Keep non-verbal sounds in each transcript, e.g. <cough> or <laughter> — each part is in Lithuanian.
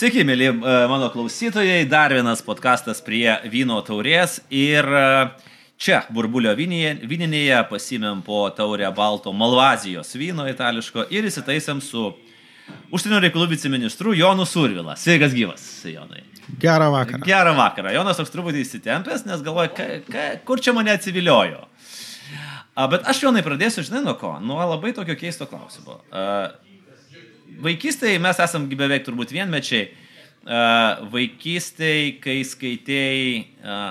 Sveiki, mėly e, mano klausytojai, dar vienas podkastas prie vyno taurės ir e, čia, burbulio vyninėje, vyninėje, pasimėm po taurę balto Malvazijos vyno itališko ir įsitaisėm su užsienio reikalų viceministru Jonu Survila. Sveikas gyvas, Jonai. Gerą vakarą. Gerą vakarą. Jonas toks truputį įsitempęs, nes galvoja, ka, ka, kur čia mane atsiviliojo. A, bet aš Jonai pradėsiu, žinai, nuo ko? Nuo labai tokio keisto klausimo. A, vaikystėje mes esam beveik turbūt vienmečiai. Vaikystėje, kai skaitėjai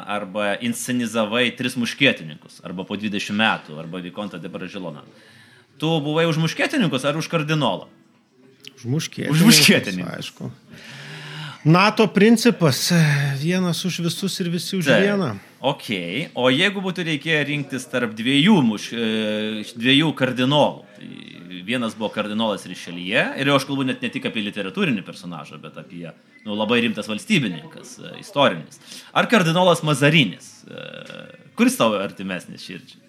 arba inscenizavai tris muškietininkus, arba po 20 metų, arba Vikontą de Bražiloną. Tu buvai už muškietininkus ar už kardinolą? Už muškietininkus. Už muškietininkus. Aišku. NATO principas - vienas už visus ir visi už Taip. vieną. Ok, o jeigu būtų reikėję rinktis tarp dviejų, muš, e, dviejų kardinolų, tai vienas buvo kardinolas Rišelyje, ir jau aš kalbu net ne tik apie literatūrinį personažą, bet apie nu, labai rimtas valstybininkas, e, istorinis. Ar kardinolas Mazarinis, e, kuris tavo artimesnis širdžiai?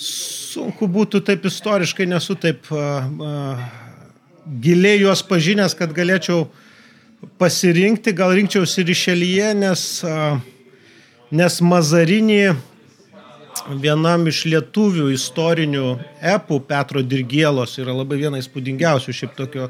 Sunku būtų taip istoriškai, nesu taip uh, giliai juos pažinęs, kad galėčiau pasirinkti, gal rinkčiausi Rišelyje, nes, uh, nes Mazarinį vienam iš lietuvių istorinių epų Petro Dirgėlos yra labai viena įspūdingiausių šiaip tokio,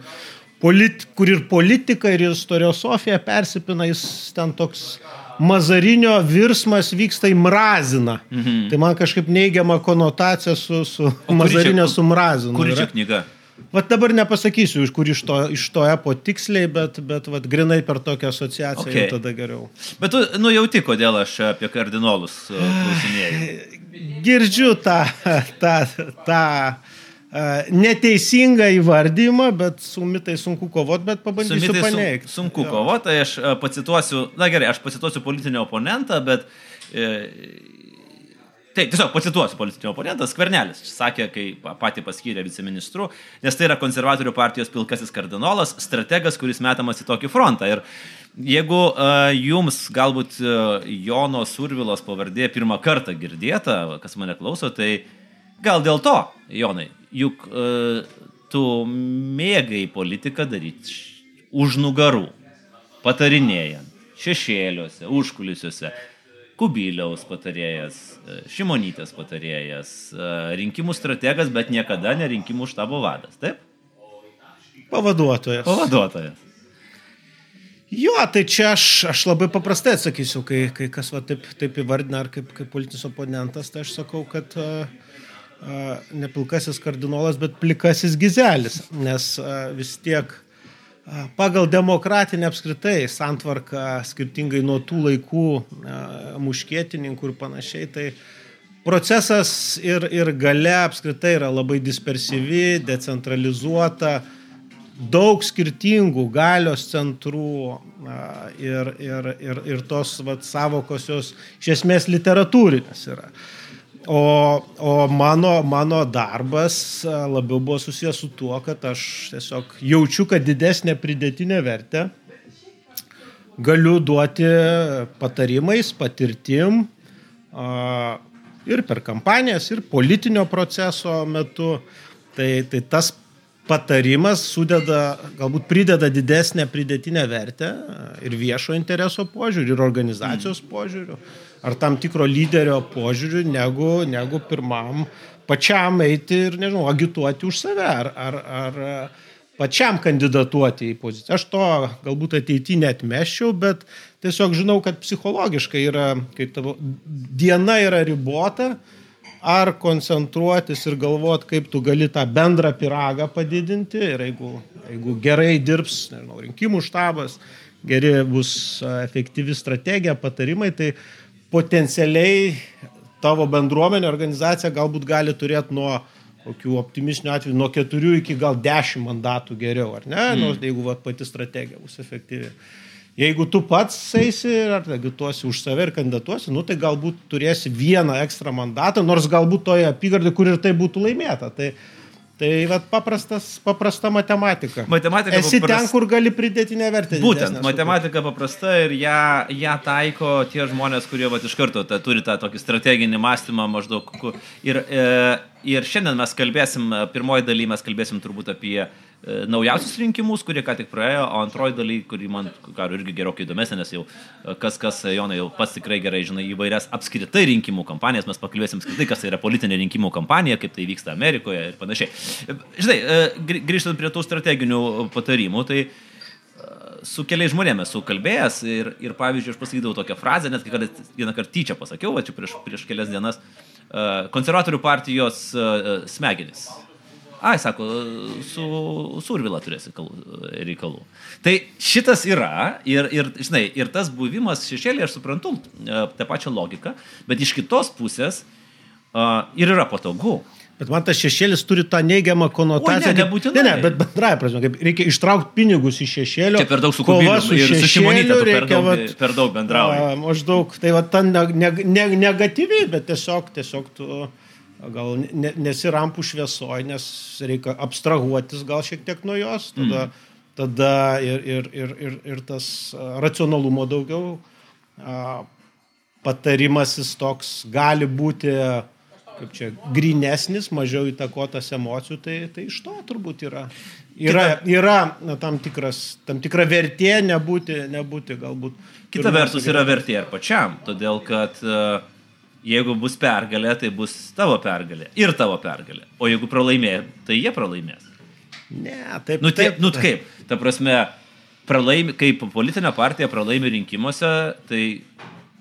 polit, kur ir politika, ir istoriosofija persipina, jis ten toks mazarinio virsmas vyksta į mraziną. Mhm. Tai man kažkaip neigiama konotacija su, su mazarinio su mrazinu. Yra. čia knyga? Vat dabar nepasakysiu, iš kur iš to, iš to epo tiksliai, bet, bet vat, grinai per tokią asociaciją Okay. okay. tada geriau. Bet tu nujauti, kodėl aš apie kardinolus e, klausinėjau. <sighs> Girdžiu tą, tą, tą e, neteisingą įvardymą, bet su mitai sunku kovoti, bet pabandysiu mitais sun, paneigti. sunku kovoti, tai aš e, pacituosiu, na gerai, aš pacituosiu politinį oponentą, bet... Taip, tiesiog pacituosiu politinį oponentą. Skvernelis sakė, kai pa- patį paskyrė viceministru, nes tai yra konservatorių partijos pilkasis kardinolas, strategas, kuris metamas į tokį frontą. Ir jeigu uh, jums galbūt uh, Jono Survilos pavardė pirmą kartą girdėta, kas mane klauso, tai gal dėl to, Jonai, juk uh, tu mėgai politiką daryti už nugarų, patarinėjant, šešėliuose, užkulisiuose. Kubiliaus patarėjas, e, Šimonytės patarėjas, e, rinkimų strategas, bet niekada ne rinkimų štabo vadas. Taip? Pavaduotojas. Pavaduotojas. Jo, tai čia aš, aš labai paprastai atsakysiu, kai, kai kas va taip, taip įvardina ar kaip, kaip politinis oponentas, tai aš sakau, kad uh, uh, ne pilkasis kardinolas, bet plikasis gizelis, nes uh, vis tiek uh, pagal demokratinę apskritai santvarką, skirtingai nuo tų laikų uh, muškietininkų ir panašiai, tai procesas ir, ir gale apskritai yra labai dispersyvi, decentralizuota, daug skirtingų galios centrų ir, ir, ir, ir tos vat, savokos jos iš esmės literatūrinės yra. O, o mano, mano darbas a, labiau buvo susijęs su tuo, kad aš tiesiog jaučiu, kad didesnė pridėtinė vertė galiu duoti patarimais, patirtim ir per kampanijas, ir politinio proceso metu. Tai, tai tas patarimas sudeda, galbūt prideda didesnę pridėtinę vertę ir viešo intereso požiūrių, ir organizacijos požiūrių, ar tam tikro lyderio požiūrių, negu, negu pirmam pačiam eiti ir, nežinau, agituoti už save, ar, ar, ar pačiam kandidatuoti į poziciją. Aš to galbūt ateityje net meščiau, bet tiesiog žinau, kad psichologiškai yra, kai tavo diena yra ribota, ar koncentruotis ir galvoti, kaip tu gali tą bendrą piragą padidinti ir jeigu, jeigu gerai dirbs, nežinau, rinkimų štabas, geri bus a, efektyvi strategija, patarimai, tai potencialiai tavo bendruomenė, organizacija galbūt gali turėti nuo kokių optimistinių atvejų nuo 4 iki gal 10 mandatų geriau, ar ne, mm. nu, jeigu va, pati strategija bus efektyvi. Jeigu tu pats eisi ar agituosi už save ir kandidatuosi, nu, tai galbūt turėsi vieną ekstra mandatą, nors galbūt toje apygardoje, kur ir tai būtų laimėta. Tai, tai vat, paprastas, paprasta matematika. Matematika Esi papras- ten, kur gali pridėtinę vertę. Būtent, didesnę matematika paprasta ir ją, ją taiko tie žmonės, kurie vat, iš karto ta, turi tą tokį strateginį mąstymą maždaug. Ir, e, ir šiandien mes kalbėsim, pirmoji daly mes kalbėsim turbūt apie e, naujausius rinkimus, kurie ką tik praėjo, o antroji daly, kuri man, ką irgi gerokai įdomesnė, nes jau e, kas, kas, Jonai, jau pats tikrai gerai žinai įvairias apskritai rinkimų kampanijas, mes pakalbėsim apskritai, kas tai yra politinė rinkimų kampanija, kaip tai vyksta Amerikoje ir panašiai. Žinai, grįžtant prie tų strateginių patarimų, tai su keliais žmonėmis esu kalbėjęs ir, ir pavyzdžiui, aš pasakydavau tokią frazę, net kai vieną kartą tyčia pasakiau, va čia prieš, prieš kelias dienas, konservatorių partijos smegenis Ai, sako, su Survila turėsi reikalų. Tai šitas yra ir, ir, žinai, ir tas buvimas šešėlė, aš suprantu e, tą pačią logiką, bet iš kitos pusės uh, ir yra patogu. Bet man tas šešėlis turi tą neigiamą konotaciją. O, ne, nebūtinai. Ne, ne, bet bendrai prasme, kaip reikia ištraukti pinigus iš šešėlio. Čia per daug su kova su ir su šimonytė per, daug, vat, per daug bendrauja. Maždaug, tai va ta ne, ne, ne, negatyviai, bet tiesiog, tiesiog tu... Uh, gal ne, nesi rampų šviesoje, nes reikia abstrahuotis gal šiek tiek nuo jos, tada, mm. tada ir, ir, ir, ir, ir tas racionalumo daugiau, patarimasis toks gali būti kaip čia, grinesnis, mažiau įtakotas emocijų, tai, tai iš to turbūt yra. Yra, yra na, tam, tikras, tam tikra vertė nebūti, nebūti galbūt. Kita vertus yra vertė ir pačiam, todėl kad uh, Jeigu bus pergalė, tai bus tavo pergalė ir tavo pergalė. O jeigu pralaimė, tai jie pralaimės. Ne, taip. Nu, taip, nu kaip, ta prasme, pralaimi, kaip politinė partija pralaimi rinkimuose, tai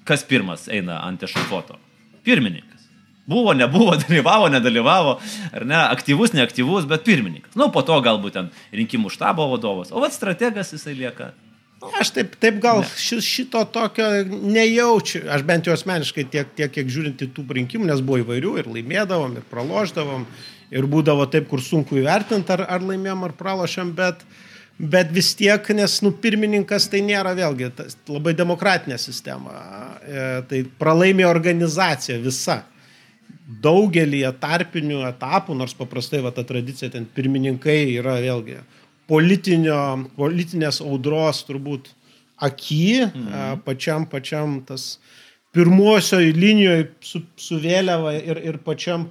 kas pirmas eina ant ešafoto? Pirmininkas. Buvo, nebuvo, <laughs> dalyvavo, nedalyvavo, ar ne, aktyvus, neaktyvus, bet pirmininkas. Nu, po to galbūt ten rinkimų štabo vadovas. O vat strategas jisai lieka Aš taip, taip gal ši, šito tokio nejaučiu, aš bent jau asmeniškai tiek, tiek kiek žiūrint į tų rinkimų, nes buvo įvairių ir laimėdavom, ir praloždavom, ir būdavo taip, kur sunku įvertinti, ar, ar laimėjom, ar pralošėm, bet, bet vis tiek, nes nu, pirmininkas tai nėra vėlgi tas, labai demokratinė sistema, e, tai pralaimė organizacija visa. Daugelį tarpinių etapų, nors paprastai va, ta tradicija ten pirmininkai yra vėlgi politinės audros turbūt aky, mhm. pačiam, pačiam tas pirmosioje linijoje su, su vėliava ir, ir pačiam,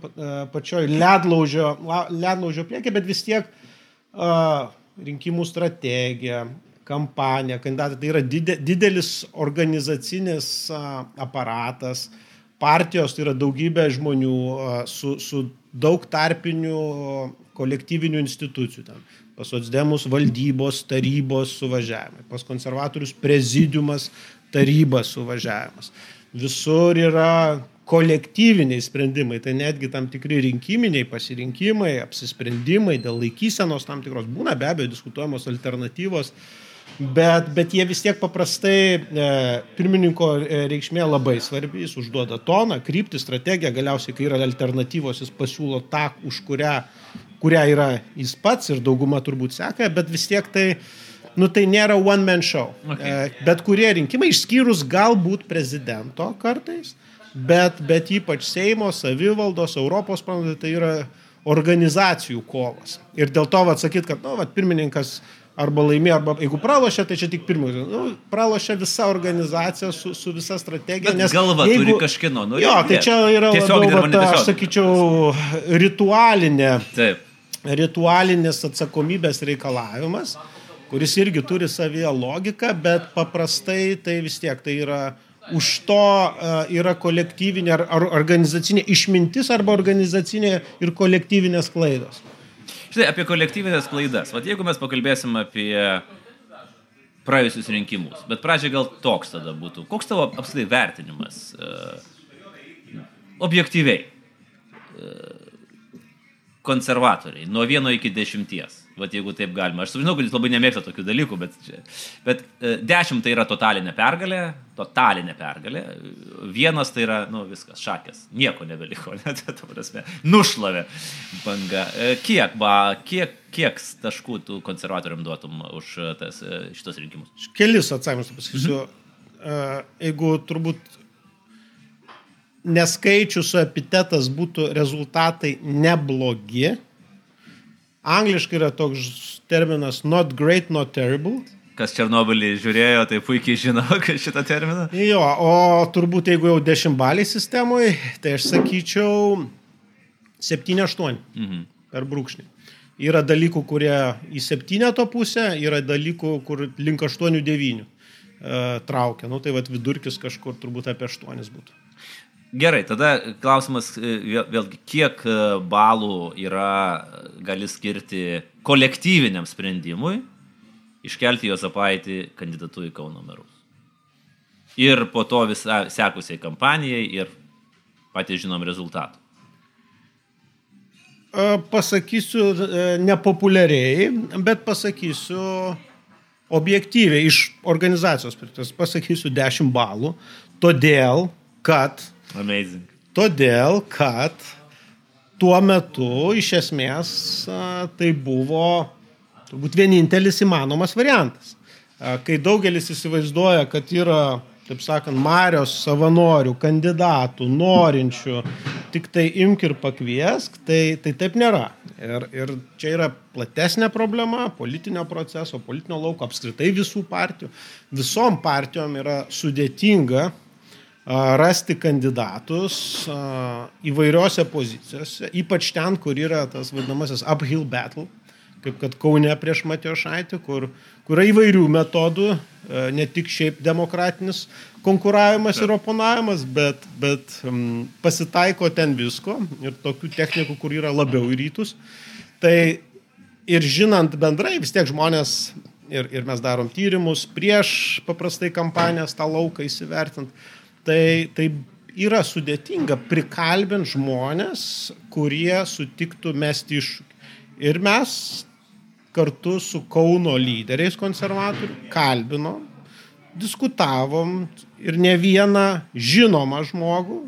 pačioj ledlaužio, ledlaužio priekį, bet vis tiek uh, rinkimų strategija, kampanija, kandidatai, tai yra didelis organizacinis uh, aparatas, partijos tai yra daugybė žmonių uh, su, su daug tarpinių kolektyvinių institucijų. Ten pas socdemus valdybos, tarybos suvažiavimai, pas konservatorius prezidiumas, tarybas suvažiavimas. Visur yra kolektyviniai sprendimai, tai netgi tam tikri rinkiminiai pasirinkimai, apsisprendimai dėl laikysenos tam tikros būna, be abejo, diskutuojamos alternatyvos, bet, bet jie vis tiek paprastai, e, pirmininko e, reikšmė labai svarbi, jis užduoda toną, kryptį, strategiją, galiausiai, kai yra alternatyvos, jis pasiūlo tą, už kurią kurią yra jis pats ir dauguma turbūt seka, bet vis tiek tai, nu, tai nėra one man show. Okay. E, bet kurie rinkimai, išskyrus galbūt prezidento kartais, bet, bet ypač Seimo, savivaldos, Europos parlamento, tai yra organizacijų kovas. Ir dėl to atsakyt, kad, nu, vat, pirmininkas arba laimė, arba jeigu pralošia, tai čia tik pirmininkas. Nu, pralošia visa organizacija su, su visa strategija. Bet nes galva jeigu, turi kažkieno, nu, jo, tai čia yra tiesiog, labiau, vat, aš sakyčiau, ritualinė. Taip ritualinės atsakomybės reikalavimas, kuris irgi turi savyje logiką, bet paprastai tai vis tiek tai yra už to yra kolektyvinė ar, organizacinė išmintis arba organizacinė ir kolektyvinės klaidos. Štai apie kolektyvinės klaidas. Vat jeigu mes pakalbėsim apie praėjusius rinkimus, bet pradžioje gal toks tada būtų. Koks tavo apskritai vertinimas uh, objektyviai? Konservatoriai, nuo vieno iki dešimties. Vat jeigu taip galima. Aš žinau, kad jūs labai nemėgstate tokių dalykų, bet, bet e, dešimt tai yra totalinė pergalė, totalinė pergalė. Vienas tai yra, nu, viskas, šakės. Nieko nebeliko, <laughs> net, ta prasme, nušlavė banga. E, kiek, ba, kiek, kiek taškų tu konservatoriam duotum už tas, e, šitos rinkimus? Kelis atsakymus pasakysiu. Mhm. Jeigu turbūt neskaičius su epitetas būtų rezultatai neblogi. Angliškai yra toks terminas not great, not terrible. Kas Černobylį žiūrėjo, tai puikiai žino <laughs> šitą terminą. Jo, o turbūt jeigu jau dešimtbaliai sistemoje, tai aš sakyčiau 7-8 mhm. per brūkšnį. Yra dalykų, kurie į septyneto pusę, yra dalykų, kur link 8-9 traukia. Nu, tai vad vidurkis kažkur turbūt apie 8 būtų. Gerai, tada klausimas vėlgi, kiek balų yra, gali skirti kolektyviniam sprendimui iškelti Jozapaitį kandidatu į Kauno merus. Ir po to visą sekusiai kampanijai ir patys žinom rezultatų. Pasakysiu nepopuliariai, bet pasakysiu objektyviai iš organizacijos pasakysiu 10 balų, todėl, kad Amazing. Todėl, kad tuo metu iš esmės tai buvo turbūt vienintelis įmanomas variantas. Kai daugelis įsivaizduoja, kad yra, taip sakant, Marios savanorių, kandidatų, norinčių, tik tai imk ir pakviesk, tai, tai taip nėra. Ir, ir čia yra platesnė problema politinio proceso, politinio lauko, apskritai visų partijų. Visom partijom yra sudėtinga rasti kandidatus įvairiose pozicijose, ypač ten, kur yra tas vadinamasis uphill battle, kaip kad Kaune prieš Matijošaitį, kur, kur yra įvairių metodų, ne tik šiaip demokratinis konkuravimas ir oponavimas, bet, bet pasitaiko ten visko ir tokių technikų, kur yra labiau į rytus. Tai ir žinant bendrai, vis tiek žmonės, ir, ir mes darom tyrimus prieš paprastai kampanijas tą lauką įsivertinti, tai, tai yra sudėtinga prikalbinti žmonės, kurie sutiktų mesti iššūkį. Ir mes kartu su Kauno lyderiais konservatorių kalbinom, diskutavom ir ne vieną žinomą žmogų,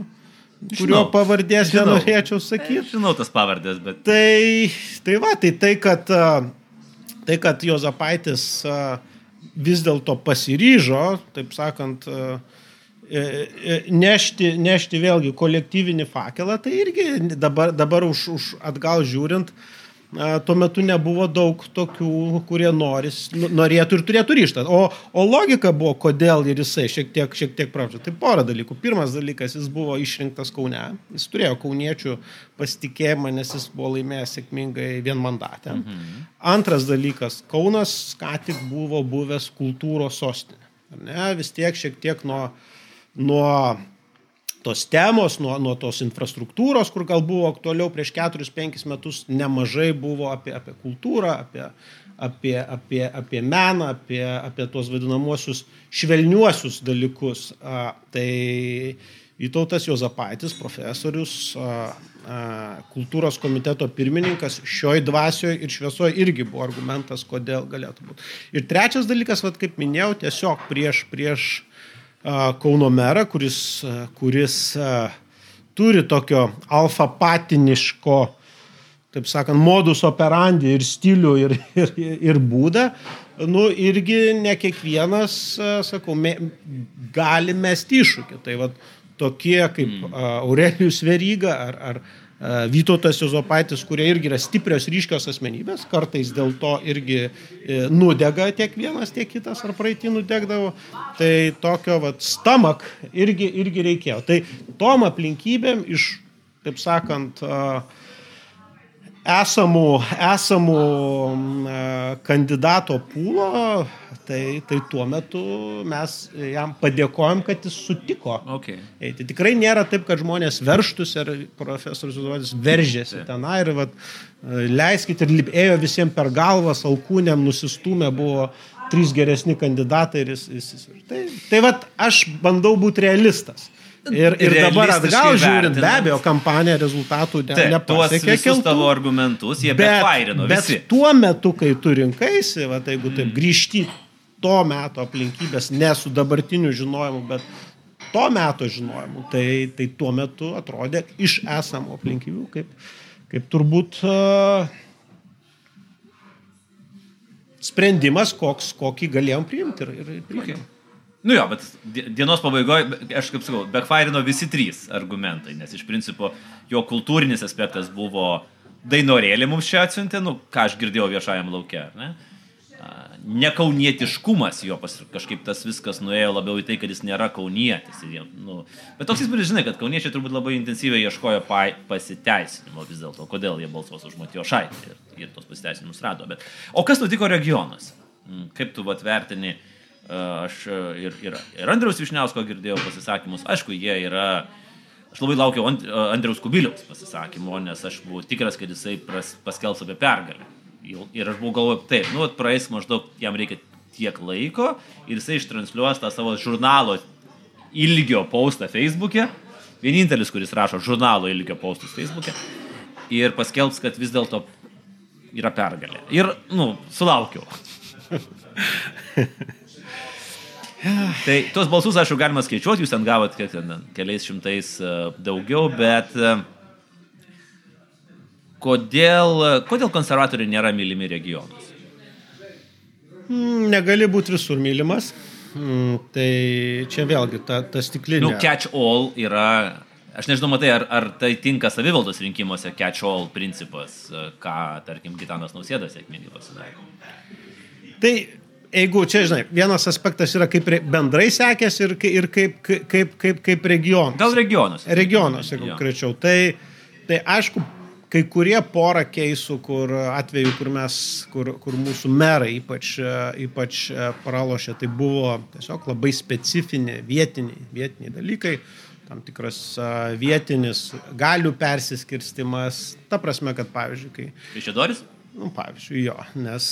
kurio žinau, pavardės žinau, nenorėčiau sakyti. Žinau tas pavardės, bet. Tai, tai va, tai tai, kad, tai, kad Jozapaitis vis dėlto pasiryžo, taip sakant, E, e, nešti, nešti vėlgi kolektyvinį fakelą, tai irgi dabar, dabar už, už atgal žiūrint, tuo metu nebuvo daug tokių, kurie noris, nu, norėtų ir turėtų ryštą. O, o logika buvo, kodėl ir jisai šiek tiek, šiek tiek prašo. Tai pora dalykų. Pirmas dalykas, jis buvo išrinktas Kaune. Jis turėjo kauniečių pasitikėjimą, nes jis buvo laimėjęs sėkmingai vienmandatę. Mhm. Antras dalykas, Kaunas ką tik buvo buvęs kultūros sostinė. Ne, vis tiek šiek tiek nuo nuo tos temos, nuo, nuo tos infrastruktūros, kur gal buvo aktualiau prieš 4-5 metus, nemažai buvo apie, apie kultūrą, apie, apie, apie, apie meną, apie, apie tuos vadinamosius švelniuosius dalykus. A, tai Vytautas Jozapaitis, profesorius, a, a, kultūros komiteto pirmininkas, šioj dvasioje ir šviesoje irgi buvo argumentas, kodėl galėtų būti. Ir trečias dalykas, vad kaip minėjau, tiesiog prieš, prieš Kauno merą, kuris, kuris turi tokio alfapatiniško, taip sakant, modus operandi ir stilių ir, ir, ir būdą, nu, irgi ne kiekvienas, sakau, me, gali mesti iššūkį. Tai va, tokie kaip mm. Aurelijus Veryga ar, ar Vytautas Jozopaitis, kurie irgi yra stiprios ryškios asmenybės, kartais dėl to irgi e, nudega tiek vienas, tiek kitas, ar praeitį nudegdavo, tai tokio vat, stamak irgi, irgi reikėjo. Tai tom aplinkybėm iš, taip sakant, esamų, esamų kandidato pūlo tai, tai tuo metu mes jam padėkojom, kad jis sutiko. Okay. Eiti. Tikrai nėra taip, kad žmonės verštus ir profesorius Zuodis veržėsi tenai ir vat, leiskit ir ėjo visiems per galvas, alkūnėm nusistumė buvo trys geresni kandidatai ir jis. jis tai tai vat, aš bandau būti realistas. Ir, ir dabar atgal žiūrint, be abejo, kampanija rezultatų ne, nepasiekė. Tuos tavo argumentus jie bet, bet, bet tuo metu, kai tu rinkaisi, va, tai jeigu taip mm. grįžti to meto aplinkybės, ne su dabartiniu žinojimu, bet to meto žinojimu, tai, tai tuo metu atrodė iš esamų aplinkybių kaip, kaip turbūt uh, sprendimas, koks, kokį galėjom priimti ir, ir priimti. Okay. Nu jo, bet dienos pabaigoje, aš kaip sakau, backfireino visi trys argumentai, nes iš principo jo kultūrinis aspektas buvo dainorėlį mums čia atsiuntė, nu ką aš girdėjau viešajam laukia, ne? nekaunietiškumas jo pas, kažkaip tas viskas nuėjo labiau į tai, kad jis nėra kaunietis. Ir, nu, bet toks įspūdis, žinai, kad kauniečiai turbūt labai intensyviai ieškojo pa, pasiteisinimo vis dėlto, kodėl jie balsuos už Matijo Šaitį ir, ir tos pasiteisinimus rado. Bet, o kas nutiko regionuose? Mm, kaip tu atvertini, aš ir, ir, ir Andriaus Višniausko girdėjau pasisakymus, aišku, jie yra Aš labai laukiau Andriaus Kubiliaus pasisakymo, nes aš buvau tikras, kad jisai paskelbs apie pergalę. Ir aš buvau galvoju, taip, nu, praeis maždaug, jam reikia tiek laiko ir jisai ištranšiuos tą savo žurnalo ilgio postą Facebook'e. Vienintelis, kuris rašo žurnalo ilgio postus Facebook'e. Ir paskelbs, kad vis dėlto yra pergalė. Ir, nu, sulaukiau. <laughs> <sighs> tai tuos balsus, aišku, galima skaičiuoti, jūs ten gavot kiek ten, keliais šimtais uh, daugiau, bet uh, Kodėl, kodėl konservatoriai nėra mylimi regionuose? Hmm, negali būti visur mylimas. Hmm, tai čia vėlgi ta, ta stiklinė. Nu, catch all yra, aš nežinau, matai, ar, ar tai tinka savivaldos rinkimuose catch all principas, ką, tarkim, Gitanas Nausėdas sėkmingai pasidarė. Tai jeigu čia, žinai, vienas aspektas yra kaip bendrai sekės ir, ir kaip, kaip, kaip, kaip regionas. Gal regionas. Regionas, jeigu konkrečiau. Tai, tai aišku, kai kurie porą keisų, kur atveju, kur mes, kur, kur mūsų merai ypač, ypač pralošė, tai buvo tiesiog labai specifiniai vietiniai, vietiniai dalykai, tam tikras vietinis galių persiskirstimas, ta prasme, kad pavyzdžiui, kai... Išėdoris? Nu, pavyzdžiui, jo, nes,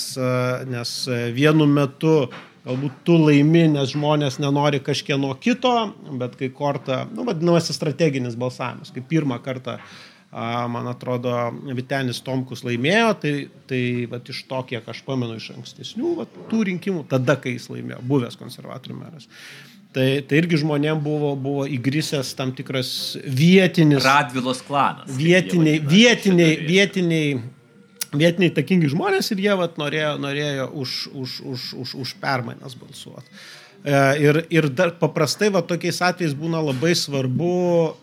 nes vienu metu galbūt tu laimi, nes žmonės nenori kažkieno kito, bet kai korta, nu, vadinamasi strateginis balsavimas, kai pirmą kartą man atrodo, Vitenis Tomkus laimėjo, tai, tai vat, iš to, kiek aš pamenu iš ankstesnių vat, tų rinkimų, tada, kai jis laimėjo, buvęs konservatorių meras. Tai, tai irgi žmonėm buvo, buvo įgrisęs tam tikras vietinis. Radvilos klanas. Vietiniai, vietiniai, vietiniai, vietiniai takingi žmonės ir jie vat, norėjo, norėjo už, už, už, už, už permainas balsuoti. E, ir, ir dar paprastai va, tokiais atvejais būna labai svarbu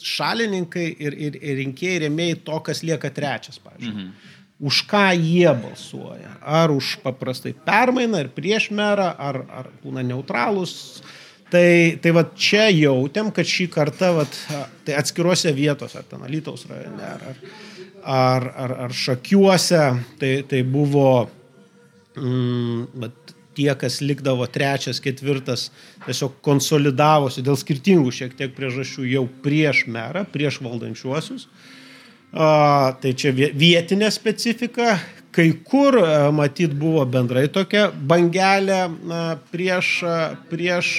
šalininkai ir, ir, ir rinkėjai rėmėjai to, kas lieka trečias, pavyzdžiui. Mhm. Už ką jie balsuoja? Ar už paprastai permainą ir prieš merą, ar, ar būna neutralus. Tai, tai va čia jautėm, kad šį kartą, vat, tai atskiruose vietose, ar ten Alytaus rajone, ar, ar, ar, ar Šakiuose, tai, tai buvo mm, tie, kas likdavo trečias, ketvirtas, tiesiog konsolidavosi dėl skirtingų šiek tiek priežasčių jau prieš merą, prieš valdančiuosius. A, tai čia vietinė specifika, kai kur matyt buvo bendrai tokia bangelė a, prieš, prieš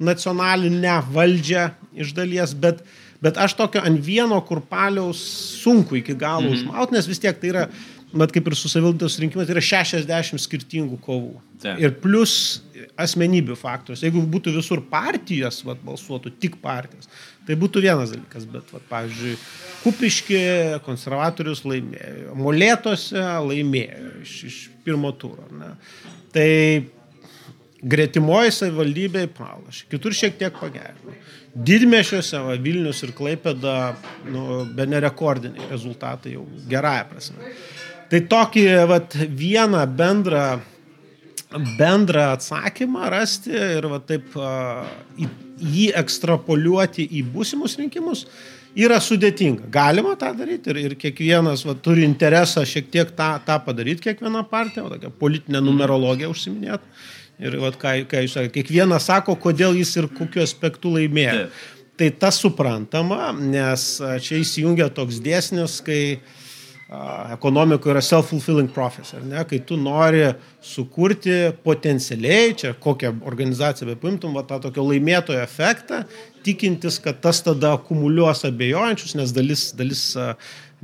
nacionalinę valdžią iš dalies, bet, bet aš tokio ant vieno kurpaliaus sunku iki galo mhm. užmauti, nes vis tiek tai yra bet kaip ir su savivaldos rinkimais, tai yra 60 skirtingų kovų. Taip. Ir plus asmenybių faktorius. Jeigu būtų visur partijos, vat, balsuotų tik partijos, tai būtų vienas dalykas, bet, vat, pavyzdžiui, Kupiški konservatorius laimėjo, Molėtose laimėjo iš, iš pirmo turo. Ne? Tai gretimoji savivaldybė pralašė, kitur šiek tiek pagerino. Didmešiuose, va, Vilnius ir Klaipėda, nu, be nerekordiniai rezultatai jau gerąją prasme. Tai tokį vat, vieną bendrą, bendrą atsakymą rasti ir vat, taip į, jį ekstrapoliuoti į būsimus rinkimus yra sudėtinga. Galima tą daryti ir, ir kiekvienas va, turi interesą šiek tiek tą, tą padaryti, kiekviena partija, tokia politinė numerologija užsiminėt. Ir vat, ką, ką jūs sakėte, kiekvienas sako, kodėl jis ir kokiu aspektu laimėjo. Taip. Tai tas suprantama, nes čia įsijungia toks dėsnis, kai ekonomikoje yra self-fulfilling prophecy, ne? kai tu nori sukurti potencialiai, čia kokią organizaciją bepimtum, va, tą tokio laimėtojo efektą, tikintis, kad tas tada akumuliuos abejojančius, nes dalis, dalis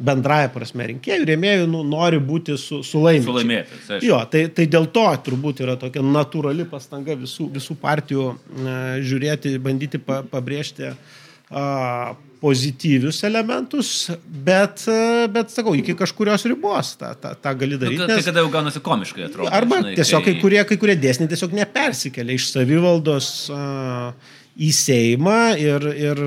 bendraja prasme rinkėjų, rėmėjų nu, nori būti su, su laimėtojais. Jo, tai, tai dėl to turbūt yra tokia natūrali pastanga visų, visų partijų uh, žiūrėti, bandyti pa, pabrėžti uh, pozityvius elementus, bet, bet sakau, iki kažkurios ribos tą, tą, tą gali nu, daryti. Nu, tai nes... kada jau gaunasi komiškai atrodo. Arba žinai, tiesiog kai... kai kurie, kai kurie dėsniai tiesiog nepersikelia iš savivaldos uh, į Seimą ir, ir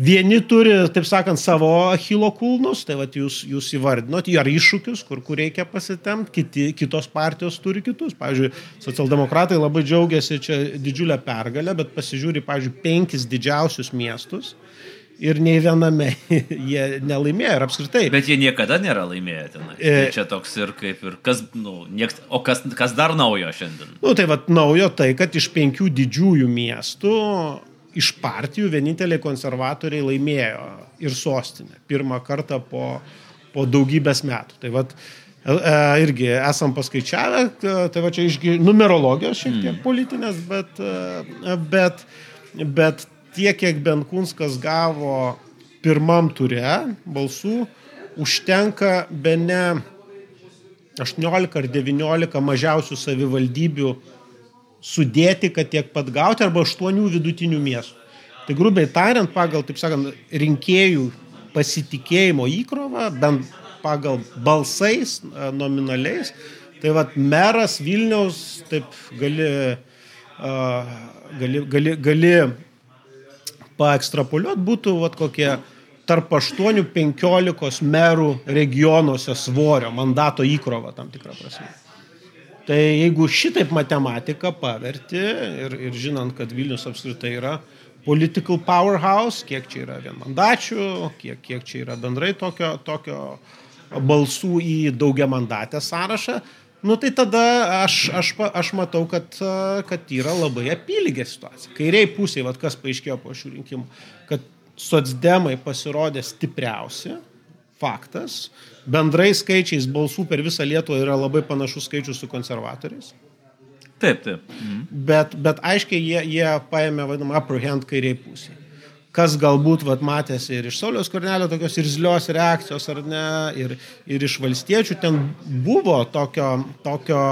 Vieni turi, taip sakant, savo achilo kulnus, tai vat jūs, jūs įvardinot, ar iššūkius, kur, kur reikia pasitemti, kiti, kitos partijos turi kitus. Pavyzdžiui, socialdemokratai labai džiaugiasi čia didžiulę pergalę, bet pasižiūri, pavyzdžiui, penkis didžiausius miestus ir nei viename <laughs> jie nelaimėjo ir apskritai. Bet jie niekada nėra laimėję ten. E, tai čia toks ir kaip ir kas, nu, nieks, o kas, kas dar naujo šiandien? Nu, tai vad naujo tai, kad iš penkių didžiųjų miestų iš partijų vieninteliai konservatoriai laimėjo ir sostinę. Pirmą kartą po, po daugybės metų. Tai vat, e, e, irgi esam paskaičiavę, tai va čia išgi numerologijos šiek tiek mm. politinės, bet, e, bet, bet tiek, kiek Benkunskas gavo pirmam ture balsų, užtenka be ne 18 ar 19 mažiausių savivaldybių sudėti, kad tiek pat gauti, arba aštuonių vidutinių miestų. Tai grubiai tariant, pagal, taip sakant, rinkėjų pasitikėjimo įkrovą, bent pagal balsais nominaliais, tai vad meras Vilniaus, taip gali, uh, gali, gali, gali paekstrapoliuoti, būtų vat, kokie tarp 8-15 merų regionuose svorio, mandato įkrova tam tikrą prasme. Tai jeigu šitaip matematiką paverti ir, ir žinant, kad Vilnius apskritai yra political powerhouse, kiek čia yra vienmandačių, kiek, kiek čia yra bendrai tokio, tokio balsų į daugiamandatę sąrašą, nu tai tada aš, aš, aš matau, kad, kad yra labai apylygė situacija. Kairiai pusėje, vad kas paaiškėjo po šių rinkimų, kad socdemai pasirodė stipriausi, faktas, bendrai skaičiais balsų per visą Lietuvą yra labai panašus skaičius su konservatoriais. Taip, taip. Mhm. Bet, bet aiškiai jie, jie paėmė, vadinamą, upper hand kairiai pusėje. Kas galbūt vat, matėsi ir iš Sauliaus Kornelio tokios irzlios reakcijos, ar ne, ir, ir iš valstiečių ten buvo tokio, tokio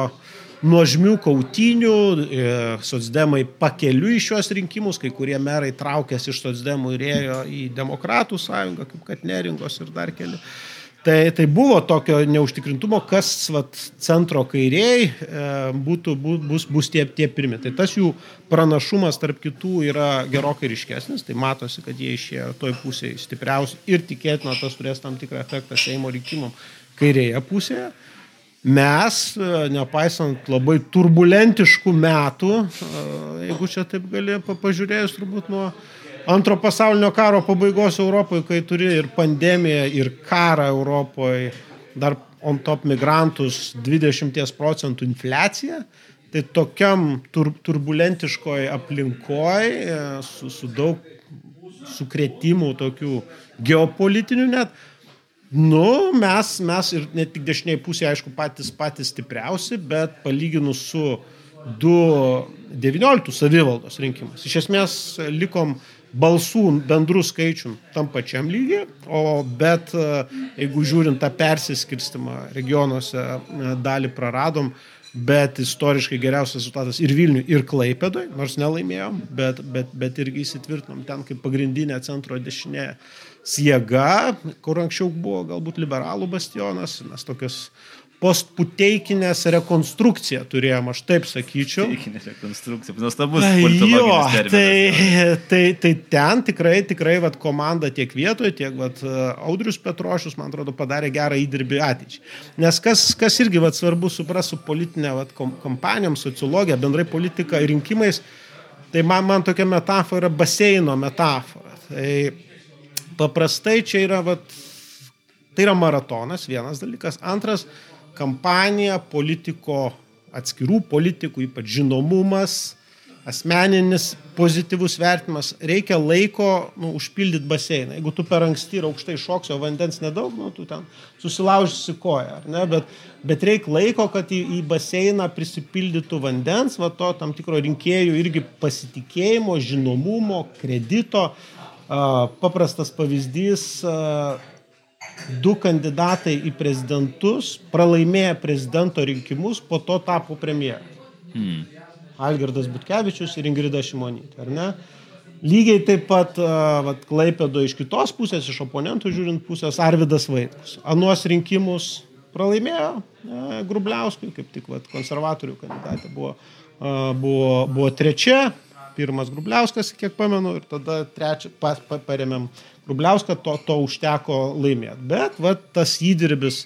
nuožmių kautinių, e, socdemai pakeliu į šios rinkimus, kai kurie merai traukėsi iš socdemų ir ėjo į demokratų sąjungą, kaip kad neringos ir dar keli. Tai, tai buvo tokio neužtikrintumo, kas vat, centro kairiai e, būtų, bus, bus tie, tie pirmi. Tai tas jų pranašumas tarp kitų yra gerokai ryškesnis, tai matosi, kad jie išėjo toj pusėje stipriausi ir tikėtina tas turės tam tikrą efektą Seimo rinkimam kairėje pusėje. Mes, e, nepaisant labai turbulentiškų metų, e, jeigu čia taip gali pažiūrėjus turbūt nuo antro pasaulinio karo pabaigos Europoje, kai turi ir pandemiją, ir karą Europoje, dar on top migrantus 20 procentų infliacija, tai tokiam tur, turbulentiškoj aplinkoje su, su daug sukretimų tokių geopolitinių net, nu, mes, mes ir ne tik dešiniai pusė, aišku, patys, patys stipriausi, bet palyginus su 2019 savivaldos rinkimas. Iš esmės likom balsų bendrų skaičių tam pačiam lygiai, o bet e, jeigu žiūrint tą persiskirstimą regionuose e, dalį praradom, bet istoriškai geriausias rezultatas ir Vilniui, ir Klaipėdoj, nors nelaimėjom, bet, bet, bet irgi įsitvirtinom ten kaip pagrindinė centro dešinė jėga, kur anksčiau buvo galbūt liberalų bastionas, mes tokius postputeikinės rekonstrukciją turėjom, aš taip sakyčiau. Puteikinė rekonstrukcija, nuostabus. Jo, tai, tai, tai ten tikrai, tikrai vat, komanda tiek vietoje, tiek vat, Audrius Petrošius, man atrodo, padarė gerą įdirbį ateičiai. Nes kas, kas irgi vat, svarbu suprasti su politinė vat, kompanijom, sociologija, bendrai politika ir rinkimais, tai man, man tokia metafora yra baseino metafora. Tai paprastai čia yra, vat, tai yra maratonas, vienas dalykas. Antras, kampanija, politiko, atskirų politikų, ypač žinomumas, asmeninis pozityvus vertimas, reikia laiko nu, užpildyti baseiną. Jeigu tu per anksti ir aukštai šoksi, o vandens nedaug, nu, tu ten susilaužysi koją, ne? bet, bet reikia laiko, kad į, į baseiną prisipildytų vandens, va to tam tikro rinkėjų irgi pasitikėjimo, žinomumo, kredito. Paprastas pavyzdys du kandidatai į prezidentus pralaimėję prezidento rinkimus, po to tapo premjerai. Hmm. Algirdas Butkevičius ir Ingrida Šimonytė, ar ne? Lygiai taip pat vat, Klaipėdo iš kitos pusės, iš oponentų žiūrint pusės, Arvidas Vaitkus. Anuos rinkimus pralaimėjo e, Grubliauskui, kaip tik vat, konservatorių kandidatė buvo, buvo, buvo trečia, pirmas Grubliauskas, kiek pamenu, ir tada trečią pa, pa, paremėm Grubliauską, to, to užteko laimėti. Bet va, tas įdirbis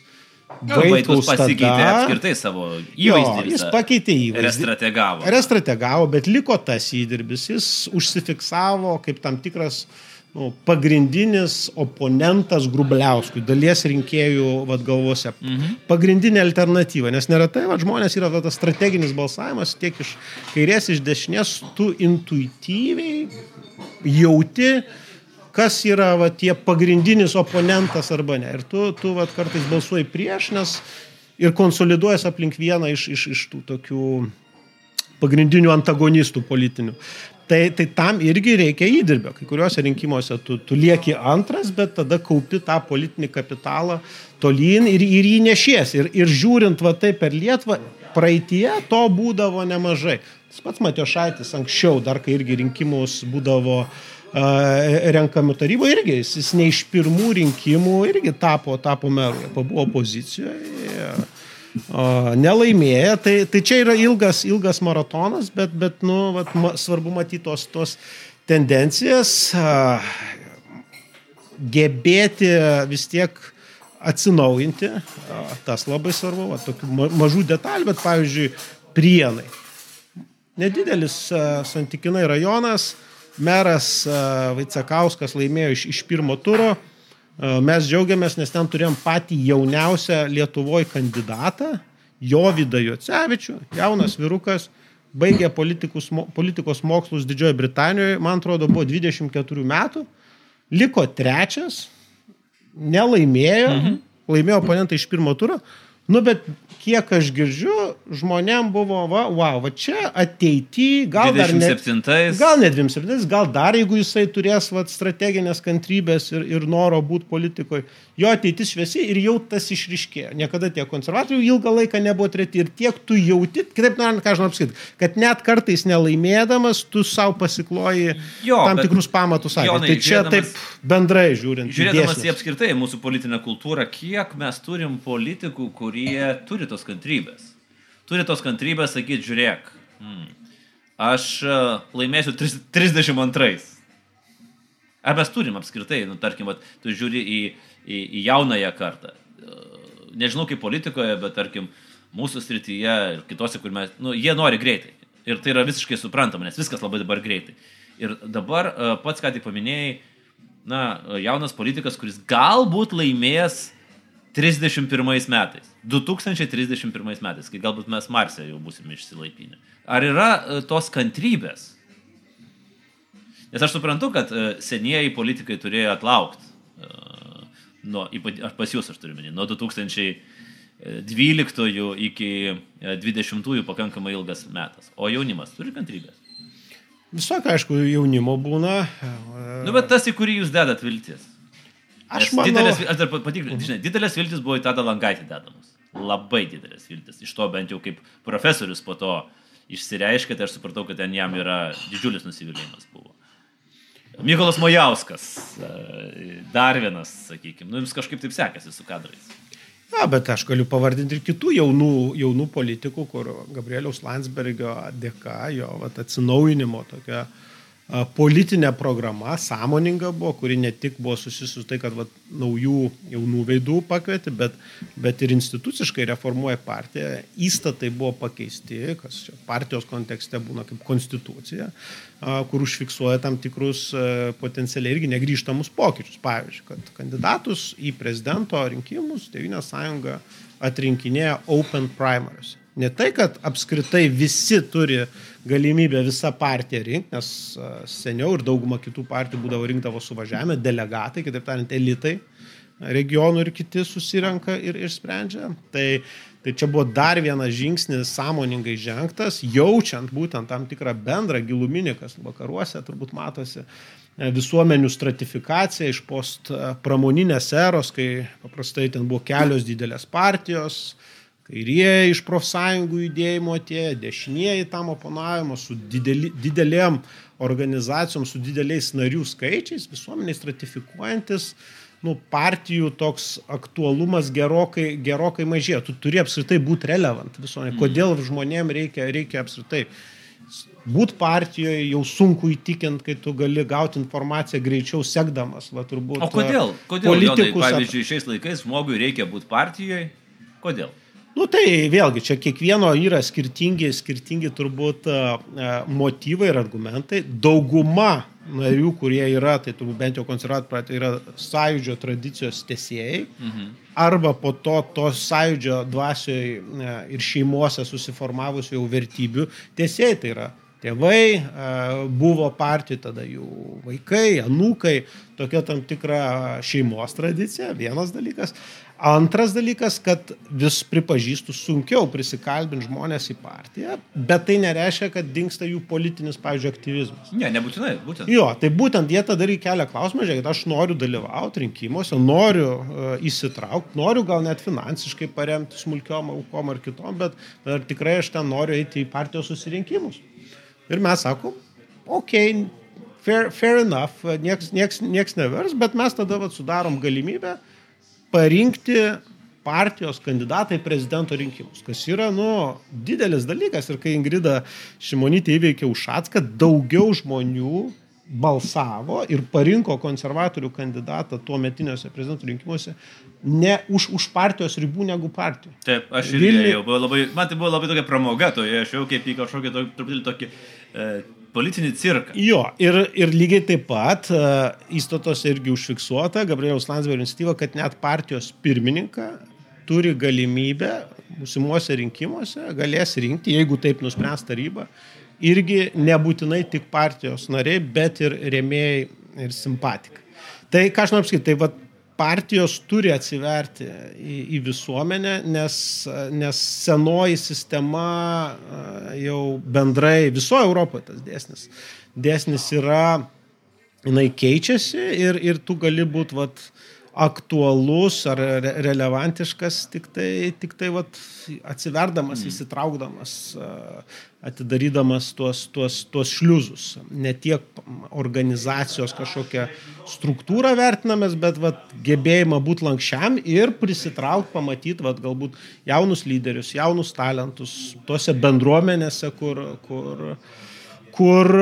Vaitkus pasikeitė apskritai savo įvaizdį. Jo, jis pakeitė įvaizdį. Restrategavo. Restrategavo, bet liko tas įdirbis. Jis užsifiksavo kaip tam tikras nu, pagrindinis oponentas Grubliauskui, dalies rinkėjų vat, galvose. Mhm. Pagrindinė alternatyva, nes neretai vat, žmonės yra tas strateginis balsavimas tiek iš kairės, iš dešinės, tu intuityviai jauti, kas yra va, tie pagrindinis oponentas arba ne. Ir tu, tu va, kartais balsuoji prieš, nes ir konsoliduojas aplink vieną iš, iš, iš tų tokių pagrindinių antagonistų politinių. Tai, tai tam irgi reikia įdirbio. Kai kuriuose rinkimuose tu, tu lieki antras, bet tada kaupi tą politinį kapitalą tolyn ir, ir jį nešies. Ir, ir žiūrint va tai per Lietuvą, praeitie to būdavo nemažai. Tas pats Matiošaitis anksčiau, dar kai irgi rinkimus būdavo uh, renkamų tarybų irgi, jis ne iš pirmų rinkimų irgi tapo, tapo meru, pabuvo opozicijoje, nelaimėję, tai, tai čia yra ilgas, ilgas maratonas, bet, bet nu, vat, ma, svarbu matyti tos, tos tendencijas, gebėti vis tiek atsinaujinti, tas labai svarbu, va, tokių mažų detalių, bet pavyzdžiui, prienai. Nedidelis santykinai rajonas, meras Vaicekauskas laimėjo iš, iš pirmo turo. Mes džiaugiamės, nes ten turėjom patį jauniausią Lietuvoje kandidatą, Jovydą Jocevičių, jaunas virukas, baigė politikos mokslus Didžiojo Britanijoje, man atrodo, buvo 24 metų, liko trečias, nelaimėjo, mhm. laimėjo oponentą iš pirmo turo, nu bet kiek aš girdžiu, žmonėm buvo, va, wow, va čia ateity, gal 27. dar ne, gal ne 27, gal dar jeigu jisai turės va, strateginės kantrybės ir, ir noro būti politikoje, jo ateitis šviesi ir jau tas išriškėjo. Niekada tie konservatoriai ilgą laiką nebuvo treti ir tiek tu jauti, kitaip norint, ką noriu pasakyti, kad net kartais nelaimėdamas tu savo pasikloji jo, tam tikrus pamatus. Jonai, tai čia taip bendrai žiūrint. Žiūrėdamas į apskritai mūsų politinę kultūrą, kiek mes turim politikų, kurie turi tos kantrybės. Turi tos kantrybės sakyti, žiūrėk, hmm, aš e, laimėsiu 32. Ar mes turim apskritai, nu, tarkim, vat, tu žiūri į, į, į jaunąją kartą. E, nežinau kaip politikoje, bet tarkim, mūsų srityje ir kitose, kur mes, nu, jie nori greitai. Ir tai yra visiškai suprantama, nes viskas labai dabar greitai. Ir dabar e, pats ką tik paminėjai, na, jaunas politikas, kuris galbūt laimės 31 metais. 2031 metais, kai galbūt mes Marse jau būsime išsilaipinę. Ar yra e, tos kantrybės? Nes aš suprantu, kad e, senieji politikai turėjo atlaukti. E, nuo, pas jūs aš turiu menį, nuo 2012 iki 2020 pakankamai ilgas metas. O jaunimas turi kantrybės? Visok, aišku, jaunimo būna. Nu, bet tas, į kurį jūs dedat viltis. Aš manau... Didelės, aš dar patikrinau, žinai, didelės viltis buvo į tada langaitį dedamos. Labai didelės viltis. Iš to bent jau kaip profesorius po to išsireiškė, tai aš supratau, kad ten jam yra didžiulis nusivylimas buvo. Mykolas Mojauskas, e, dar vienas, sakykime, nu jums kažkaip taip sekasi su kadrais. Na, bet aš galiu pavardinti ir kitų jaunų, jaunų politikų, kur Gabrieliaus Landsbergio dėka, jo vat, atsinaujinimo tokia uh, politinė programa, sąmoninga buvo, kuri ne tik buvo susijusi tai, kad va, naujų jaunų veidų pakvietė, bet, bet ir instituciškai reformuoja partiją. Įstatai buvo pakeisti, kas partijos kontekste būna kaip konstitucija, kur užfiksuoja tam tikrus potencialiai irgi negryžtamus pokyčius. Pavyzdžiui, kad kandidatus į prezidento rinkimus Tevinė sąjunga atrinkinėja open primaries. Ne tai, kad apskritai visi turi galimybę visą partiją rinkti, nes seniau ir dauguma kitų partijų būdavo rinkdavo suvažiavime, delegatai, kitaip tariant, elitai regionų ir kiti susirenka ir, ir sprendžia. Tai, tai čia buvo dar vienas žingsnis sąmoningai žengtas, jaučiant būtent tam tikrą bendrą giluminį, kas vakaruose turbūt matosi, visuomenių stratifikacija iš post pramoninės eros, kai paprastai ten buvo kelios didelės partijos, kairieji iš profsąjungų judėjimo atėjo, dešinieji tam oponavimo su dideli, didelėm organizacijom, su dideliais narių skaičiais, visuomeniai stratifikuojantis, nu, partijų toks aktualumas gerokai, gerokai mažėja. Tu turi apskritai būti relevant visuomenė. Kodėl žmonėm reikia, reikia apskritai būt partijoje jau sunku įtikinti, kai tu gali gauti informaciją greičiau sekdamas. Va, turbūt, o kodėl? Kodėl politikus, Jonai, pavyzdžiui, šiais laikais žmogui reikia būti partijoje? Kodėl? Nu tai vėlgi, čia kiekvieno yra skirtingi, skirtingi turbūt motyvai ir argumentai. Dauguma narių, kurie yra, tai turbūt bent jau konservatoriai, tai yra sąjūdžio tradicijos tesėjai. Mhm. Arba po to tos sąjūdžio dvasioje ir šeimose susiformavusių jau vertybių tesėjai. Tai yra tėvai, buvo partijų, tada jų vaikai, anūkai, tokia tam tikra šeimos tradicija, vienas dalykas. Antras dalykas, kad vis pripažįstu sunkiau prisikalbinti žmonės į partiją, bet tai nereiškia, kad dinksta jų politinis, pavyzdžiui, aktyvizmas. Ne, nebūtinai, būtent. Jo, tai būtent jie tada ir kelia klausimą, žiūrėkit, aš noriu dalyvauti rinkimuose, noriu uh, įsitraukti, noriu gal net finansiškai paremti smulkiom aukom ar kitom, bet ar tikrai aš ten noriu eiti į partijos susirinkimus. Ir mes sakom, okei, okay, fair, fair enough, nieks, nieks, nieks nevers, bet mes tada vat, sudarom galimybę parinkti partijos kandidatai prezidento rinkimus, kas yra, nu, didelis dalykas. Ir kai Ingrida Šimonytė įveikė Ušatską, daugiau žmonių balsavo ir parinko konservatorių kandidatą tuo metiniuose prezidento rinkimuose ne už, už partijos ribų negu partijų. Taip, aš irgi Vilniui... jau buvau labai, man tai buvo labai tokia pramoga, to aš jau kaip į kažkokį truputėlį tokį e, politinį cirką. Jo, ir, ir lygiai taip pat uh, įstatos irgi užfiksuota Gabrieliaus Landsbergio iniciatyva, kad net partijos pirmininką turi galimybę mūsimuose rinkimuose galės rinkti, jeigu taip nuspręs taryba, irgi nebūtinai tik partijos nariai, bet ir rėmėjai ir simpatikai. Tai ką aš noriu pasakyti, tai vat, partijos turi atsiverti į, į visuomenę, nes, nes senoji sistema jau bendrai visoje Europoje tas dėsnis. Dėsnis yra, jinai keičiasi ir, ir tu gali būti vat, aktualus ar re relevantiškas tik tai, tik tai vat, atsiverdamas, mm. įsitraukdamas, atidarydamas tuos, tuos, tuos šliuzus. Ne tiek organizacijos kažkokią struktūrą vertinamės, bet vat, gebėjimą būti lankščiam ir prisitraukti, pamatyti vat, galbūt jaunus lyderius, jaunus talentus tose bendruomenėse, kur, kur, kur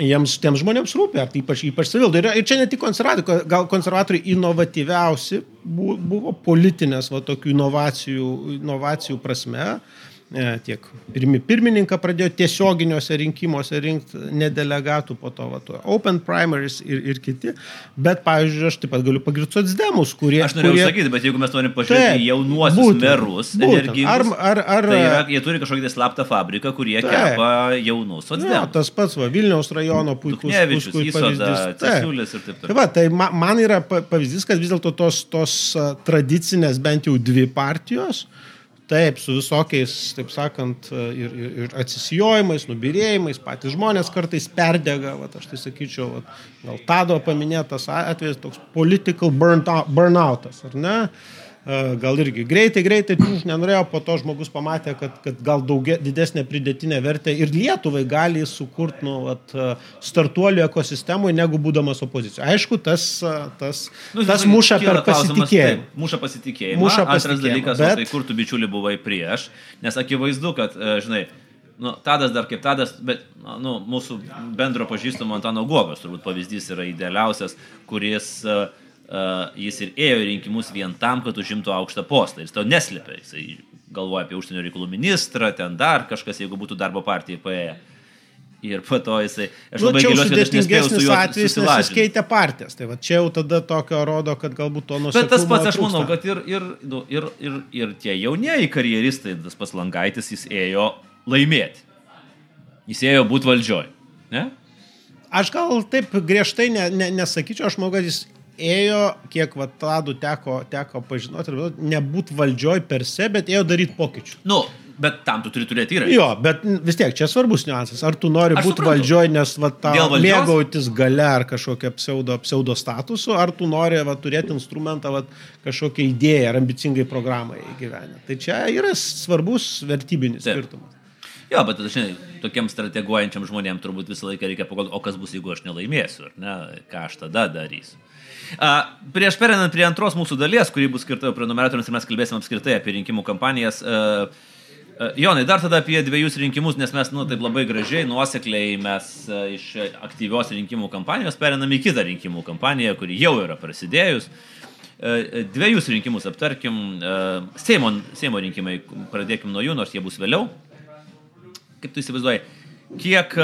jiems, tiems žmonėms rūpi, ar tai ypač, ypač savildai. Ir, ir čia ne tik konservatoriai, gal konservatoriai inovatyviausi buvo politinės, va, tokių inovacijų, inovacijų prasme. E, tiek pirmi, pirmininką pradėjo tiesioginiuose rinkimuose rinkti nedelegatų, po to va, to Open Primaries ir, ir kiti. Bet, pavyzdžiui, aš taip pat galiu pagirti socdemus, kurie... Aš norėjau kurie... sakyti, bet jeigu mes norim pažiūrėti jaunuosius būtent, merus, būtent. Ar, ar, ar, tai yra, jie turi kažkokį tai slaptą fabriką, kurie taip. kepa jaunus socdemus. Ja, tas pats, va, Vilniaus rajono puikus, puikus pavyzdys. Cesiulis ir taip toliau. Tai, va, tai man yra pavyzdys, kad vis dėlto tos, tos tradicinės bent jau dvi partijos, uh, Taip, su visokiais, taip sakant, ir, ir, ir atsisijojimais, nubirėjimais, patys žmonės kartais perdega, va, aš tai sakyčiau, va, gal Tado paminėtas atvejis toks political burnoutas, ar ne? Uh, gal irgi greitai, greitai, nenorėjo, po to žmogus pamatė, kad, kad gal daugia, didesnė pridėtinė vertė ir Lietuvai gali sukurti nu, vat, startuolių ekosistemui, negu būdamas opozicijoje. Aišku, tas, tas, nu, tas muša per pasitikėjimą. Taip, muša pasitikėjimą. Muša pasitikėjimą. Antras dalykas, bet... tai kur tu bičiuli buvai prieš, nes akivaizdu, kad, žinai, nu, Tadas dar kaip Tadas, bet nu, mūsų bendro pažįstamo Antano Gogos turbūt pavyzdys yra idealiausias, kuris uh, jis ir ėjo į rinkimus vien tam, kad užimtų aukštą postą. Jis to neslėpė. Jis galvoja apie užsienio reikalų ministrą, ten dar kažkas, jeigu būtų darbo partijai paėję. Ir po to jisai, aš nu, labai giliuosi, kad aš nespėjau su juo atvejais, nes jis keitė partijas. Tai va čia jau tada tokio rodo, kad galbūt to nusikaltimo. Bet tas pats, aš manau, kad ir, ir, nu, ir, ir, ir tie jaunieji karjeristai, tas pats Langaitis, jis ėjo laimėti. Jis ėjo būti valdžioj. Ne? Aš gal taip griežtai ne, ne, nesakyčiau, aš manau, kad jis ėjo, kiek va tadų teko, teko pažinoti, nebūt valdžioj per se, bet ėjo daryti pokyčių. Nu, bet tam tu turi turėti įrankį. Jo, bet vis tiek čia svarbus niuansas. Ar tu nori būti valdžioj, nes va, mėgautis gale ar kažkokią pseudo, pseudo statusu, ar tu nori va, turėti instrumentą, va, kažkokią idėją ar ambicingai programą įgyvenę. Tai čia yra svarbus vertybinis Taip. skirtumas. Jo, bet žinai, tokiam strateguojančiam žmonėm turbūt visą laiką reikia pagalvoti, o kas bus, jeigu aš nelaimėsiu, ne, ką aš tada darysiu. Prieš perinant prie antros mūsų dalies, kuri bus skirta prenumeratoriams ir mes kalbėsime apskritai apie rinkimų kampanijas, Jonai, dar tada apie dviejus rinkimus, nes mes, nu, taip labai gražiai, nuosekliai mes iš aktyvios rinkimų kampanijos perinam į kitą rinkimų kampaniją, kuri jau yra prasidėjus. Dviejus rinkimus aptarkim. Seimo, Seimo rinkimai, pradėkim nuo jų, nors jie bus vėliau. Kaip tu įsivaizduoji, kiek,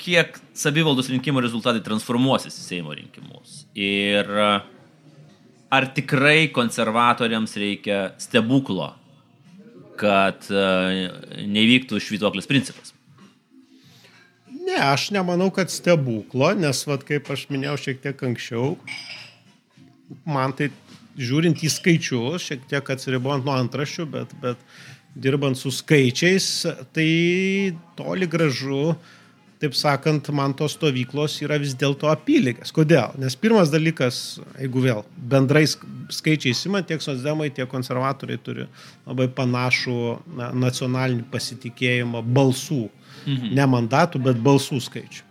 kiek savivaldos rinkimų rezultatai transformuosis į Seimo rinkimus? Ir ar tikrai konservatoriams reikia stebuklo kad e, nevyktų švituoklis principas? Ne, aš nemanau, kad stebuklo, nes, vat, kaip aš minėjau šiek tiek anksčiau, man tai žiūrint į skaičius, šiek tiek atsiribojant nuo antraščių, bet, bet dirbant su skaičiais, tai toli gražu uh, taip sakant, man tos stovyklos yra vis dėlto apylygės. Kodėl? Nes pirmas dalykas, jeigu vėl bendrai skaičiai įsima, tiek sosdemai, tiek konservatoriai turi labai panašų na, nacionalinį pasitikėjimą balsų. Mhm. Ne mandatų, bet balsų skaičių.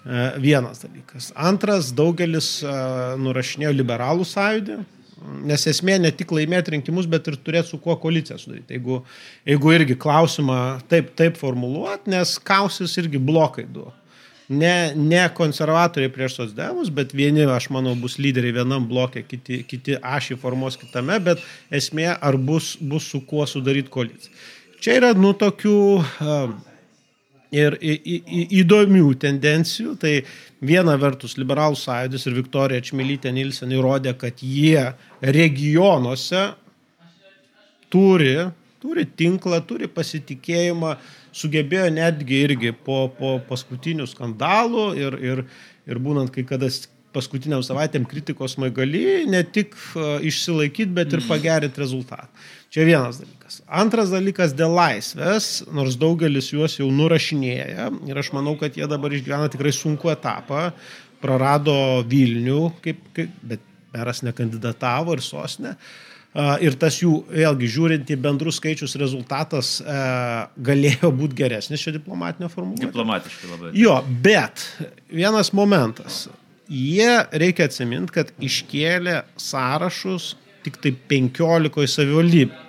E, vienas dalykas. Antras, daugelis e, nurašinėjo liberalų sąjūdį, Nes esmė ne tik laimėti rinkimus, bet ir turėti su kuo koaliciją sudaryti. Jeigu, jeigu irgi klausimą taip, taip formuluot, nes kausis irgi blokai du. Ne, ne konservatoriai prieš sosdemus, bet vieni, aš manau, bus lyderiai vienam blokė, kiti, kiti ašį formuos kitame, bet esmė, ar bus, bus su kuo sudaryti koaliciją. Čia yra, nu, tokių uh, ir į, į, įdomių tendencijų. Tai viena vertus liberalų sąjūdis ir Viktorija Čmilytė Nilsen įrodė, kad jie regionuose turi, turi tinklą, turi pasitikėjimą, sugebėjo netgi irgi po, po paskutinių skandalų ir, ir, ir būnant kai kada paskutiniam savaitėm kritikos maigali, ne tik išsilaikyti, bet ir pagerinti rezultatą. Čia vienas dalykas. Antras dalykas dėl laisvės, nors daugelis juos jau nurašinėja ir aš manau, kad jie dabar išgyvena tikrai sunku etapą, prarado Vilnių, kaip, kaip, bet meras nekandidatavo ir sosne. Ir tas jų, vėlgi, žiūrint į bendrus skaičius, rezultatas e, galėjo būti geresnis šio diplomatinio formuluotė. Diplomatiškai labai. Jo, bet vienas momentas. Jie reikia atsiminti, kad iškėlė sąrašus tik tai 15 savivaldybių.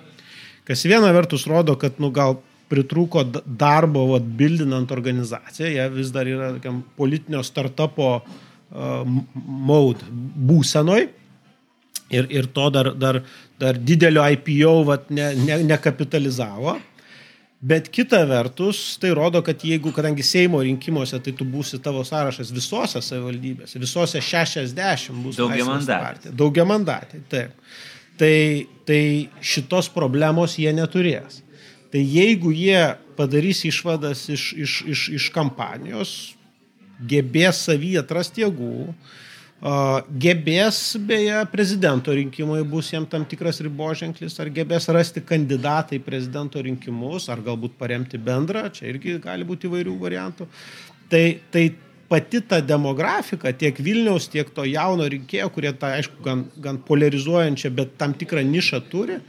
Kas viena vertus rodo, kad nu, gal pritrūko darbo vat, bildinant organizaciją, jie vis dar yra tokiam politinio startupo uh, mode būsenoj. Ir, ir to dar, dar, dar didelio IPO vat, ne, ne, nekapitalizavo. Bet kita vertus, tai rodo, kad jeigu, kadangi Seimo rinkimuose, tai tu būsi tavo sąrašas visose savivaldybėse, visose 60 bus daugia mandatė. Daugia mandatė, taip. Tai, tai šitos problemos jie neturės. Tai jeigu jie padarys išvadas iš, iš, iš, iš kampanijos, gebės savį atrasti jėgų, uh, Gebės, beje, prezidento rinkimai bus jam tam tikras riboženklis, ar gebės rasti kandidatą į prezidento rinkimus, ar galbūt paremti bendrą, čia irgi gali būti įvairių variantų. Tai, tai pati ta demografika, tiek Vilniaus, tiek to jauno rinkėjo, kurie tą, aišku, gan, gan polarizuojančią, bet tam tikrą nišą turi,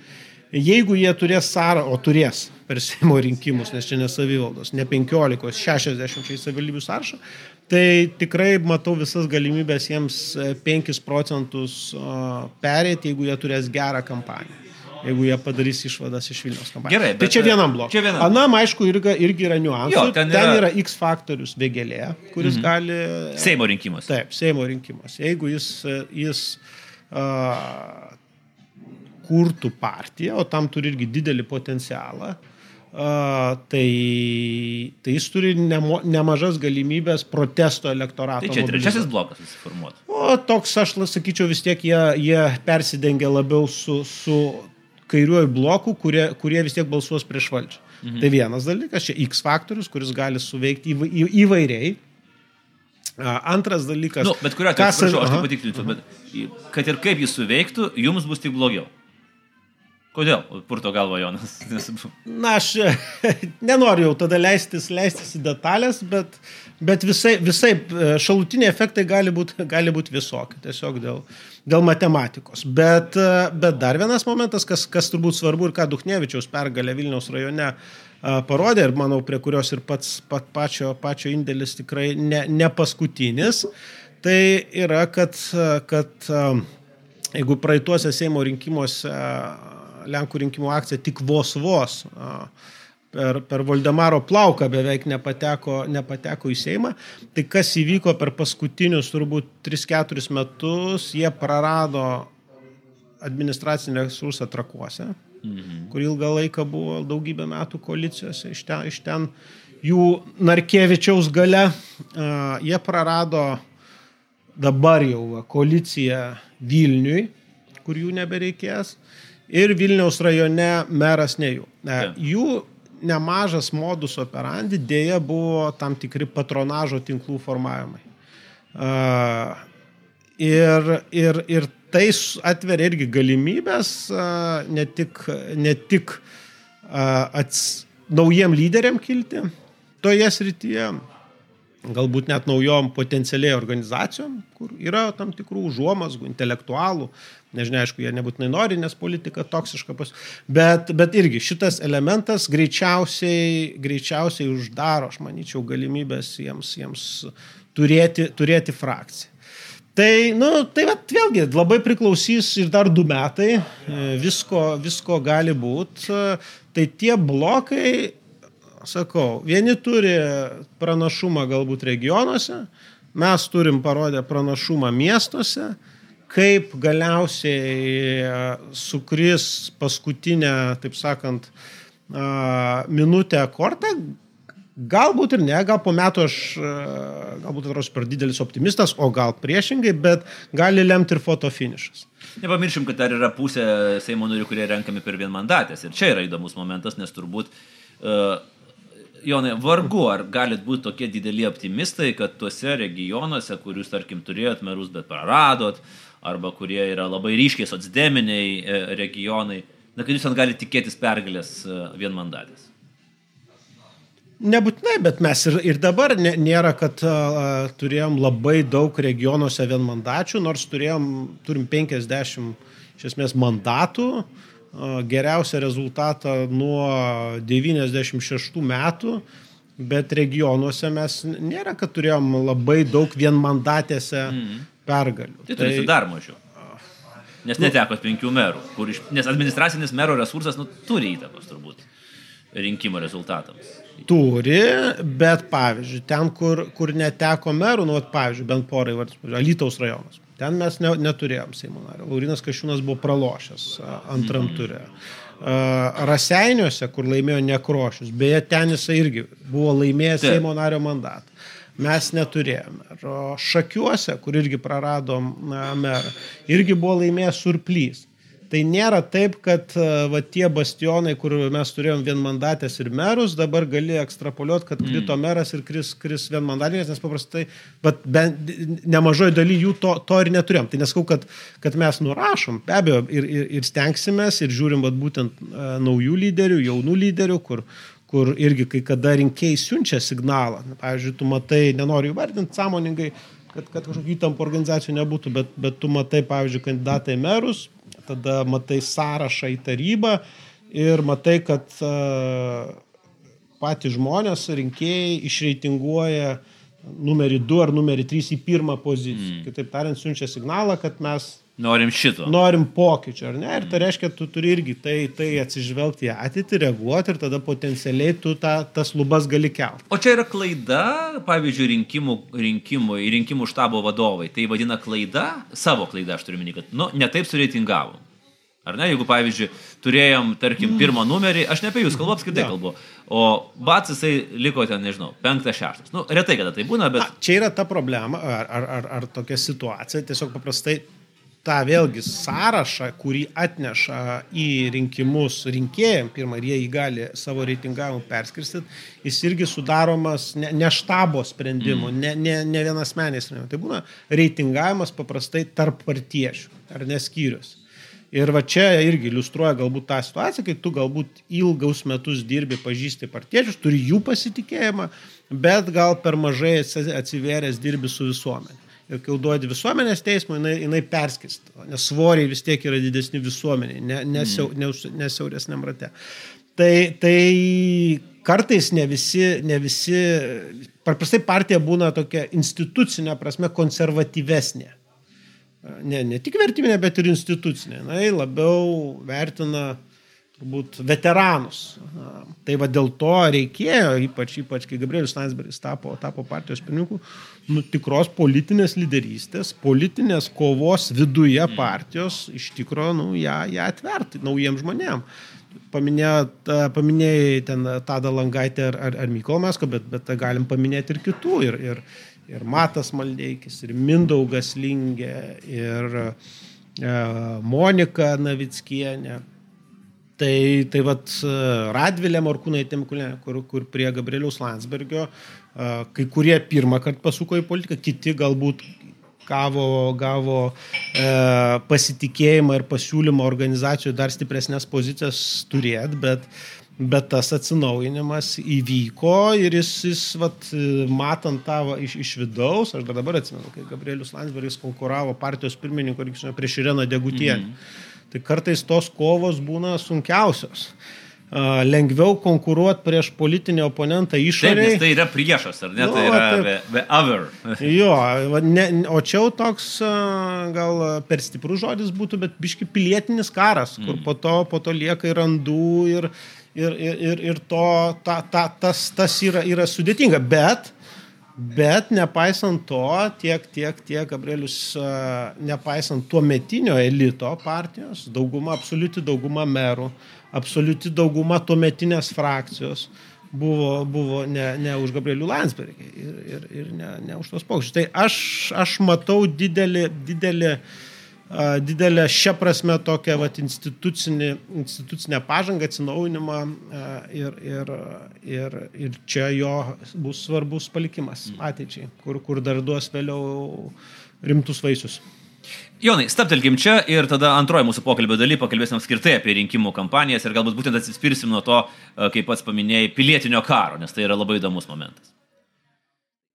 jeigu jie turės sąrą, o turės per Seimo rinkimus, nes čia nesavivaldos, ne 15, 60 savivaldybių sąrašą, Tai tikrai matau visas galimybės jiems 5 e, procentus perėti, jeigu jie turės gerą kampaniją. Jeigu jie padarys išvadas iš Vilnius kampanijos. Gerai, tai čia e, vienam blokui. Anam, aišku, irgi, irgi yra niuansų. Jo, ten, ten yra... yra X faktorius vėgelė, kuris mhm. gali... Seimo rinkimuose. Taip, Seimo rinkimuose. Jeigu jis, jis uh, kurtų partiją, o tam turi irgi didelį potencialą, tai, tai jis turi nemo, nemažas galimybės protesto elektorato. Tai čia trečiasis blokas susiformuoti. O toks, aš sakyčiau, vis tiek jie, jie persidengia labiau su, su kairiuoju bloku, kurie, kurie vis tiek balsuos prieš valdžią. Mhm. Tai vienas dalykas, čia X faktorius, kuris gali suveikti įva, į, įvairiai. Antras dalykas. Nu, bet kuriuo atveju, aš, aš tai patikslinsiu, bet kad ir kaip jis suveiktų, jums bus tik blogiau. Kodėl? Purto galva Jonas. <laughs> Na, aš <laughs> nenoriu jau tada leistis, leistis į detalės, bet, bet visai, visai e, šalutiniai efektai gali būti gali būt visokie, tiesiog dėl, dėl matematikos. Bet, e, bet dar vienas momentas, kas, kas turbūt svarbu ir ką Duchnevičiaus pergalė Vilniaus rajone e, parodė ir manau, prie kurios ir pats pat, pačio, pačio indėlis tikrai ne, ne paskutinis, tai yra, kad, kad jeigu praeituose Seimo rinkimuose Lenkų rinkimų akcija tik vos vos per, per Voldemaro plauką beveik nepateko, nepateko į Seimą. Tai kas įvyko per paskutinius turbūt 3-4 metus, jie prarado administracinį resursą trakuose, mhm. kur ilgą laiką buvo daugybę metų koalicijose, iš ten, iš ten jų Narkevičiaus gale, uh, jie prarado dabar jau koaliciją Vilniui, kur jų nebereikės, ir Vilniaus rajone meras ne jų. Jų nemažas modus operandi dėja buvo tam tikri patronažo tinklų formavimai. Ir, ir, ir tai atveria irgi galimybės ne tik, ne tik ats, naujiem lyderiam kilti toje srityje, galbūt net naujom potencialiai organizacijom, kur yra tam tikrų užuomasgų, intelektualų, nežinia, aišku, jie nebūtinai nori, nes politika toksiška, pas... bet, bet irgi šitas elementas greičiausiai, greičiausiai uždaro, aš manyčiau, galimybės jiems, jiems turėti, turėti frakciją. Tai, nu, tai vat, vėlgi labai priklausys ir dar du metai, visko, visko gali būti. Tai tie blokai sakau, vieni turi pranašumą galbūt regionuose, mes turim parodę pranašumą miestuose, kaip galiausiai sukris paskutinę, taip sakant, minutę kortą, Galbūt ir ne, gal po metų aš, galbūt atrodo per didelis optimistas, o gal priešingai, bet gali lemti ir fotofinišas. Nepamiršim, kad dar yra pusė Seimo narių, kurie renkami per vienmandatės. Ir čia yra įdomus momentas, nes turbūt uh, Jonai, vargu ar galit būti tokie dideli optimistai, kad tuose regionuose, kur jūs, tarkim, turėjot merus, bet praradot, arba kurie yra labai ryškiai socdeminiai e, regionai, na, kad jūs ant galite tikėtis pergalės e, vienmandatės. Nebūtinai, bet mes ir, ir dabar nė, nėra, kad uh, turėjom labai daug regionuose vienmandačių, nors turėjom, turim 50 iš esmės mandatų, uh, geriausią rezultatą nuo 96 metų, bet regionuose mes nėra, kad turėjom labai daug vienmandatėse mm. pergalių. Tai turėtų tai... dar mažiau. Nes netekot penkių merų, iš, nes administracinis mero resursas nu, turi įtakos turbūt rinkimo rezultatams. Turi, bet pavyzdžiui, ten, kur, kur neteko merų, nu, pavyzdžiui, bent porai, Alytaus rajonas. Ten mes ne, neturėjom Seimo nario. Laurinas Kašiūnas buvo pralošęs antram mm. turė. Raseiniuose, kur laimėjo Nekrošius, beje, ten jisai irgi buvo laimėjęs Seimo nario mandatą. Mes neturėjome. O Šakiuose, kur irgi praradom merą, irgi buvo laimėjęs surplys. Tai nėra taip, kad e, va, tie bastionai, kur mes turėjom vienmandatės ir merus, dabar gali ekstrapoliuoti, kad krito mm. meras ir kris, kris vienmandatės, nes paprastai, bet bent nemažoji daly jų to, to ir neturėjom. Tai neskau, kad, kad mes nurašom, be abejo, ir, ir, ir stengsimės, ir žiūrim vat, būtent uh, naujų lyderių, jaunų lyderių, kur, kur irgi kai kada rinkėjai siunčia signalą. Pavyzdžiui, tu matai, nenoriu įvardinti sąmoningai, kad, kad kažkokių įtampų organizacijų nebūtų, bet, bet tu matai, pavyzdžiui, kandidatai merus, tada matai sąrašą į tarybą ir matai, kad patys žmonės, rinkėjai išreitinguoja numerį 2 ar numerį 3 į pirmą poziciją. Mm. Kitaip tariant, siunčia signalą, kad mes Norim šito. Norim pokyčio, ar ne? Ir tai reiškia, tu turi irgi tai, tai atsižvelgti į ateitį, reaguoti ir tada potencialiai tu ta, tas lubas gali kelti. O čia yra klaida, pavyzdžiui, rinkimų, rinkimų, rinkimų štabo vadovai. Tai vadina klaida, savo klaida, aš turiu minį, kad, nu, netaip sureitingavom. Ar ne, jeigu, pavyzdžiui, turėjom, tarkim, mm. pirmą numerį, aš ne apie jūs kalbu, apskritai kalbu, o Bats jisai liko ten, nežinau, penktas, šeštas. Nu, retai kada tai būna, bet... A, čia yra ta problema, ar, ar, ar, ar tokia situacija, tiesiog paprastai tą vėlgi sąrašą, kurį atneša į rinkimus rinkėjim, pirmą, ir jie jį gali savo reitingavimą perskirstyti, jis irgi sudaromas ne, ne štabo sprendimu, mm. ne, ne, ne vienas menės sprendimu. Tai būna reitingavimas paprastai tarp partiečių ar neskyrius. Ir va čia irgi iliustruoja galbūt tą situaciją, kai tu galbūt ilgaus metus dirbi, pažįsti partiečius, turi jų pasitikėjimą, bet gal per mažai atsivėręs dirbi su visuomenė ir kai duodi visuomenės teismui, jinai, jinai perskirsto, nes svoriai vis tiek yra didesni visuomeniai, ne, nesiau, mm. nesiauresniam rate. Tai, tai kartais ne visi, ne visi, paprastai partija būna tokia institucinė prasme konservatyvesnė. Ne, ne tik vertybinė, bet ir institucinė. Na, labiau vertina turbūt veteranus. Tai va dėl to reikėjo, ypač, ypač kai Gabrielius Landsbergis tapo, tapo partijos pirmininku, nu, tikros politinės lyderystės, politinės kovos viduje partijos iš tikrųjų nu, ją, ją atverti naujiems žmonėms. Paminėjai ten Tada Langaitę ar, ar, ar Mykolą Mesko, bet, bet galim paminėti ir kitų. Ir, ir, ir Matas Maldeikis, ir Mindaugas Lingė, ir e, Monika Navickienė. Tai, tai vad Radvilė Morkūnaitė Mikulė, kur, kur prie Gabrieliaus Landsbergio, kai kurie pirmą kartą pasuko į politiką, kiti galbūt gavo, gavo e, pasitikėjimą ir pasiūlymą organizacijų dar stipresnės pozicijas turėti, bet, bet tas atsinaujinimas įvyko ir jis, jis vat, matant tą iš, iš vidaus, aš dar dabar atsimenu, kai Gabrielius Landsbergis konkuravo partijos pirmininko rinkimuose prieš Ireną Degutienį. Mm -hmm tai kartais tos kovos būna sunkiausios. Uh, lengviau konkuruoti prieš politinį oponentą išorėje. Tai yra priešas, ar ne? Nu, tai yra taip, the other. <laughs> jo, ne, o čia jau toks uh, gal per stiprus žodis būtų, bet biški pilietinis karas, mm. kur po to, po to lieka ir randų ir, ir, ir, ir, to, ta, ta, tas, tas yra, yra sudėtinga. Bet Bet nepaisant to, tiek, tiek, tiek Gabrielius, nepaisant tuo metinio elito partijos, dauguma, absoliuti dauguma merų, absoliuti dauguma tuo metinės frakcijos buvo, buvo ne, ne už Gabrielių Landsbergį ir, ir, ir ne, ne už tos paukščius. Tai aš, aš matau didelį, didelį uh, didelę šią prasme tokią vat, institucinį, institucinę pažangą, atsinaujinimą ir, ir, ir, ir čia jo bus svarbus palikimas mm. ateičiai, kur, kur dar duos vėliau rimtus vaisius. Jonai, staptelkim čia ir tada antroji mūsų pokalbio daly pakalbėsim apskritai apie rinkimų kampanijas ir galbūt būtent atsispirsim nuo to, kaip pats paminėjai, pilietinio karo, nes tai yra labai įdomus momentas.